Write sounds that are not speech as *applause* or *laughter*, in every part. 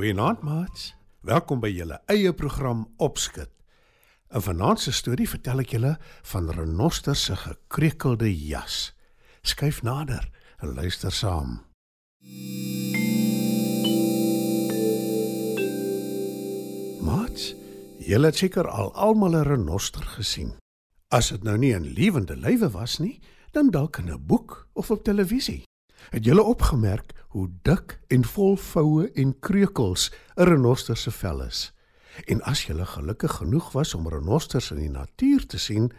Goeienaand, maats. Welkom by julle eie program Opskud. In vanaand se storie vertel ek julle van Renoster se gekrekelde jas. Skyf nader en luister saam. Maats, julle het seker al almal 'n renoster gesien. As dit nou nie 'n lewende lywe was nie, dan dalk in 'n boek of op televisie. Het julle opgemerk hoe dik en vol voue en kreukels 'n renoster se vel is? En as julle gelukkig genoeg was om renosters in die natuur te sien,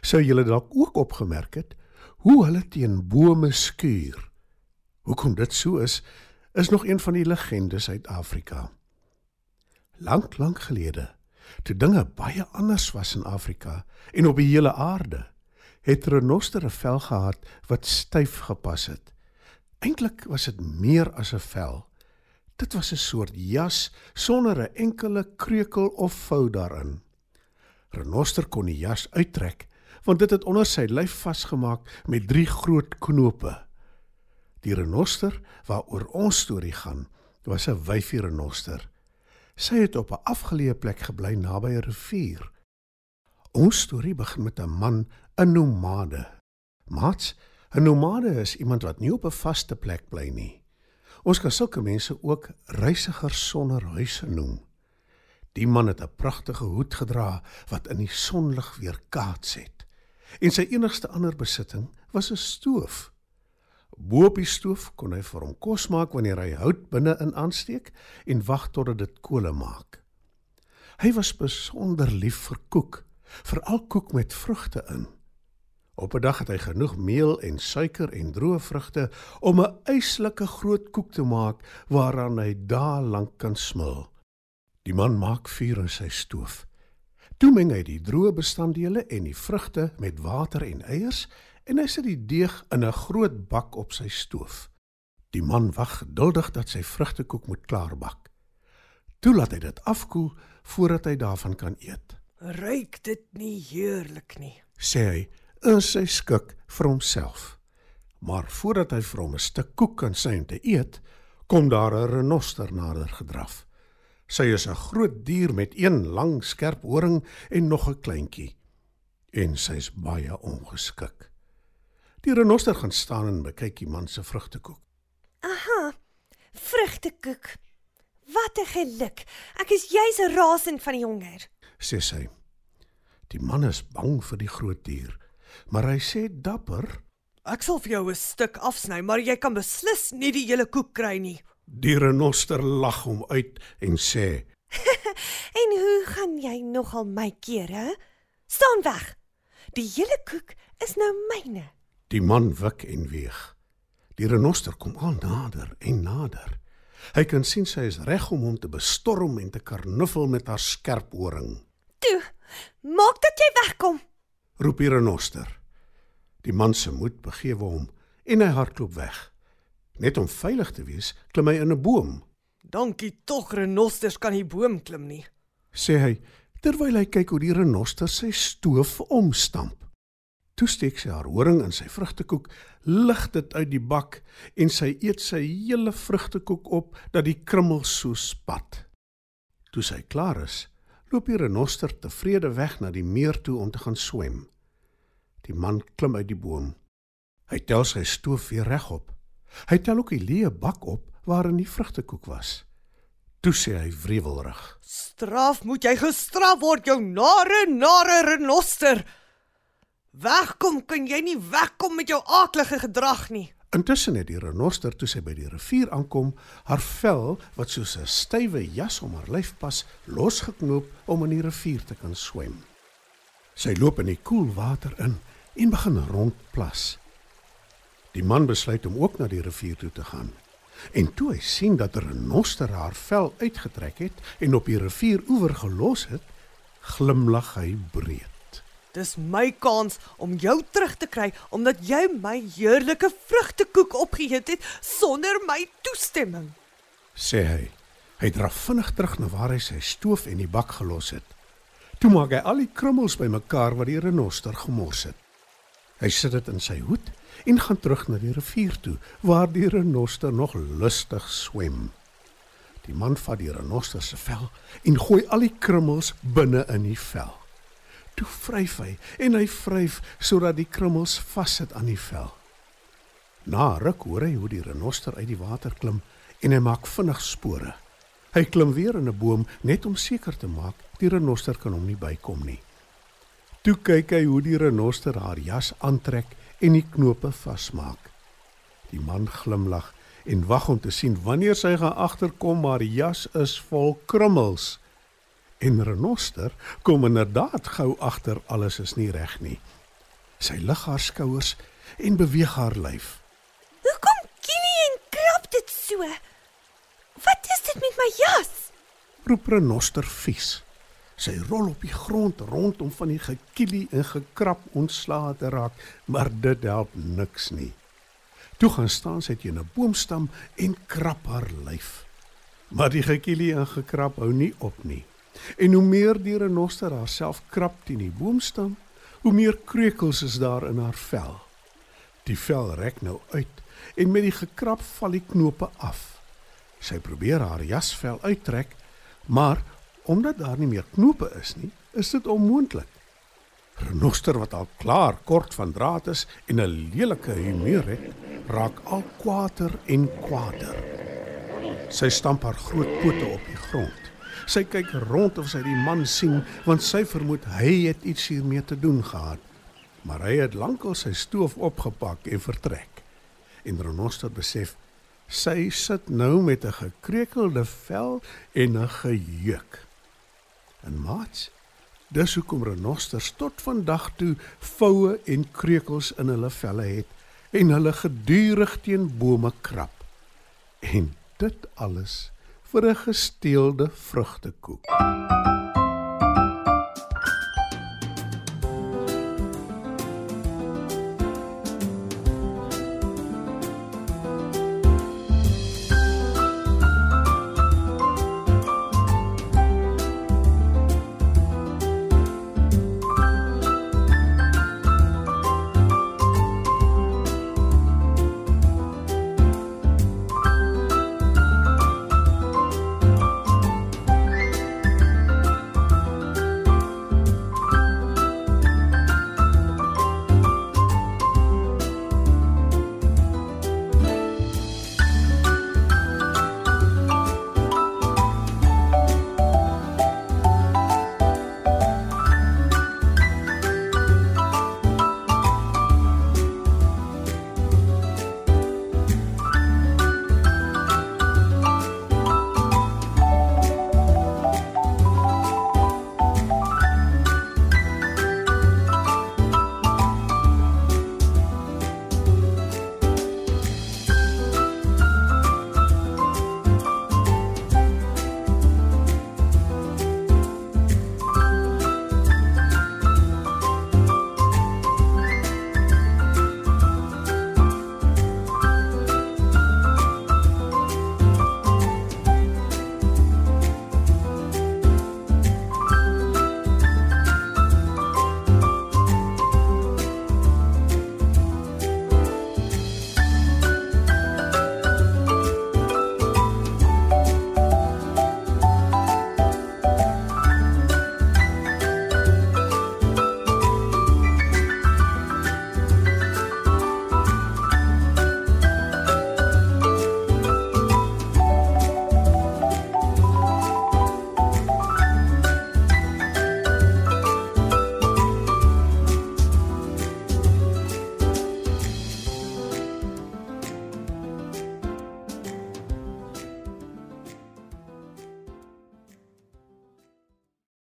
sou julle dalk ook opgemerk het hoe hulle teen bome skuur. Hoekom dit so is, is nog een van die legendes uit Afrika. Lank, lank gelede, toe dinge baie anders was in Afrika en op die hele aarde, het renoster 'n vel gehad wat styf gepas het. Eintlik was dit meer as 'n vel. Dit was 'n soort jas sonder 'n enkele kreukel of vou daarin. Renoster kon die jas uittrek want dit het onder sy lyf vasgemaak met drie groot knope. Die renoster waaroor ons storie gaan, was 'n wyfie renoster. Sy het op 'n afgeleë plek gebly naby 'n rivier. Ons storie begin met 'n man, 'n nomade. Mats 'n Nomade is iemand wat nie op 'n vaste plek bly nie. Ons kan sulke mense ook reisigers sonder huise noem. Die man het 'n pragtige hoed gedra wat in die sonlig weerkaats het. En sy enigste ander besitting was 'n stoof. Bo op die stoof kon hy vir hom kos maak wanneer hy hout binne-in aansteek en wag totdat dit kole maak. Hy was besonder lief vir koek, veral koek met vrugte in. Op 'n dag het hy genoeg meel en suiker en droë vrugte om 'n eislike groot koek te maak waaraan hy dae lank kan smil. Die man maak vuur in sy stoof. Toe meng hy die droë bestanddele en die vrugte met water en eiers en hy sit die deeg in 'n groot bak op sy stoof. Die man wag geduldig dat sy vrugtekoek moet klaarbak. Toe laat hy dit afkoel voordat hy daarvan kan eet. "Ryk dit nie heerlik nie?" sê hy in sy skik vir homself. Maar voordat hy vir hom 'n stuk koek kan sien te eet, kom daar 'n renoster nader gedraf. Sy is 'n groot dier met een lang skerp horing en nog 'n kleintjie. En sy's baie ongeskik. Die renoster gaan staan en bekyk die man se vrugtekoek. Aha. Vrugtekoek. Wat 'n geluk. Ek is juis rasend van die honger, sê sy. Die man is bang vir die groot dier maar hy sê dapper: "Ek sal vir jou 'n stuk afsny, maar jy kan beslis nie die hele koek kry nie." Die renoster lag hom uit en sê: *laughs* "En hoe gaan jy nogal my keer, hè? Staan weg. Die hele koek is nou myne." Die man wik en weeg. Die renoster kom al nader en nader. Hy kan sien sy is reg om hom te bestorm en te karnuffel met haar skerp horing. "Toe, maak dat jy wegkom," roep die renoster. Die man se moed begewe hom en hy hardloop weg. Net om veilig te wees, klim hy in 'n boom. "Dankie tog, renosters kan nie boom klim nie," sê hy terwyl hy kyk hoe die renoster sy stoof omstamp. Toe steek sy haar horing in sy vrugtekoek, lig dit uit die bak en sy eet sy hele vrugtekoek op dat die krummels so spat. Toe sy klaar is, loop die renoster tevrede weg na die meer toe om te gaan swem. Die man klim uit die boom. Hy tel sy stoof weer regop. Hy tel ook die leë bak op waarin die vrugtekoek was. Toe sê hy wrevelrig: "Straf moet jy gestraf word, jou nare nare renoster. Wegkom kan jy nie wegkom met jou aaklige gedrag nie." Intussen het die renoster toe sy by die rivier aankom, haar vel wat soos 'n stywe jas om haar lyf pas, losgeknoop om in die rivier te kan swem. Sy loop in die koel water in en begin rondplas. Die man besluit om ook na die rivier toe te gaan. En toe hy sien dat 'n renoster haar vel uitgetrek het en op die rivieroewer gelos het, glimlag hy breed. Dis my kans om jou terug te kry omdat jy my heerlike vrugtekoek opgeëet het sonder my toestemming. sê hy. Hy draf vinnig terug na waar hy sy stoof en die bak gelos het. Toe maak hy al die krummels bymekaar wat die renoster gemors het. Hy sit dit in sy hoed en gaan terug na die rivier toe waar die renoster nog lustig swem. Die man vat die renoster se vel en gooi al die krummels binne in die vel. Toe vryf hy en hy vryf sodat die krummels vassit aan die vel. Na ruk hoor hy hoe die renoster uit die water klim en hy maak vinnig spore. Hy klim weer in 'n boom net om seker te maak die renoster kan hom nie bykom nie. Toe kyk hy hoe die renoster haar jas aantrek en die knope vasmaak. Die man glimlag en wag om te sien wanneer sy gaan agterkom maar die jas is vol krummels. En renoster kom inderdaad gou agter alles is nie reg nie. Sy lig haar skouers en beweeg haar lyf. Hoekom kinie en krap dit so? Wat is dit met my jas? Roep renoster vies. Sy rol op die grond rond om van die gekielie en gekrap ontslae te raak, maar dit help niks nie. Toe gaan staan sy teen 'n boomstam en krap haar lyf. Maar die gekielie en gekrap hou nie op nie. En hoe meer die renoster haarself krap teen die boomstam, hoe meer krekels is daar in haar vel. Die vel rek nou uit en met die gekrap val die knope af. Sy probeer haar jasvel uittrek, maar omdat daar nie meer knope is nie, is dit onmoontlik. Renoster wat al klaar kort van draad is en 'n lelike humeur het, raak al kwaader en kwaader. Sy stamp haar groot pote op die grond. Sy kyk rond of sy die man sien, want sy vermoed hy het iets hiermee te doen gehad. Maar hy het lankal sy stoof opgepak en vertrek. En Renoster besef sy sit nou met 'n gekrekelde vel en 'n gejeuk. En maats, dis hoekom renosters tot vandag toe voue en krekels in hulle velle het en hulle gedurig teen bome krap. En dit alles vir 'n gesteelde vrugtekoek.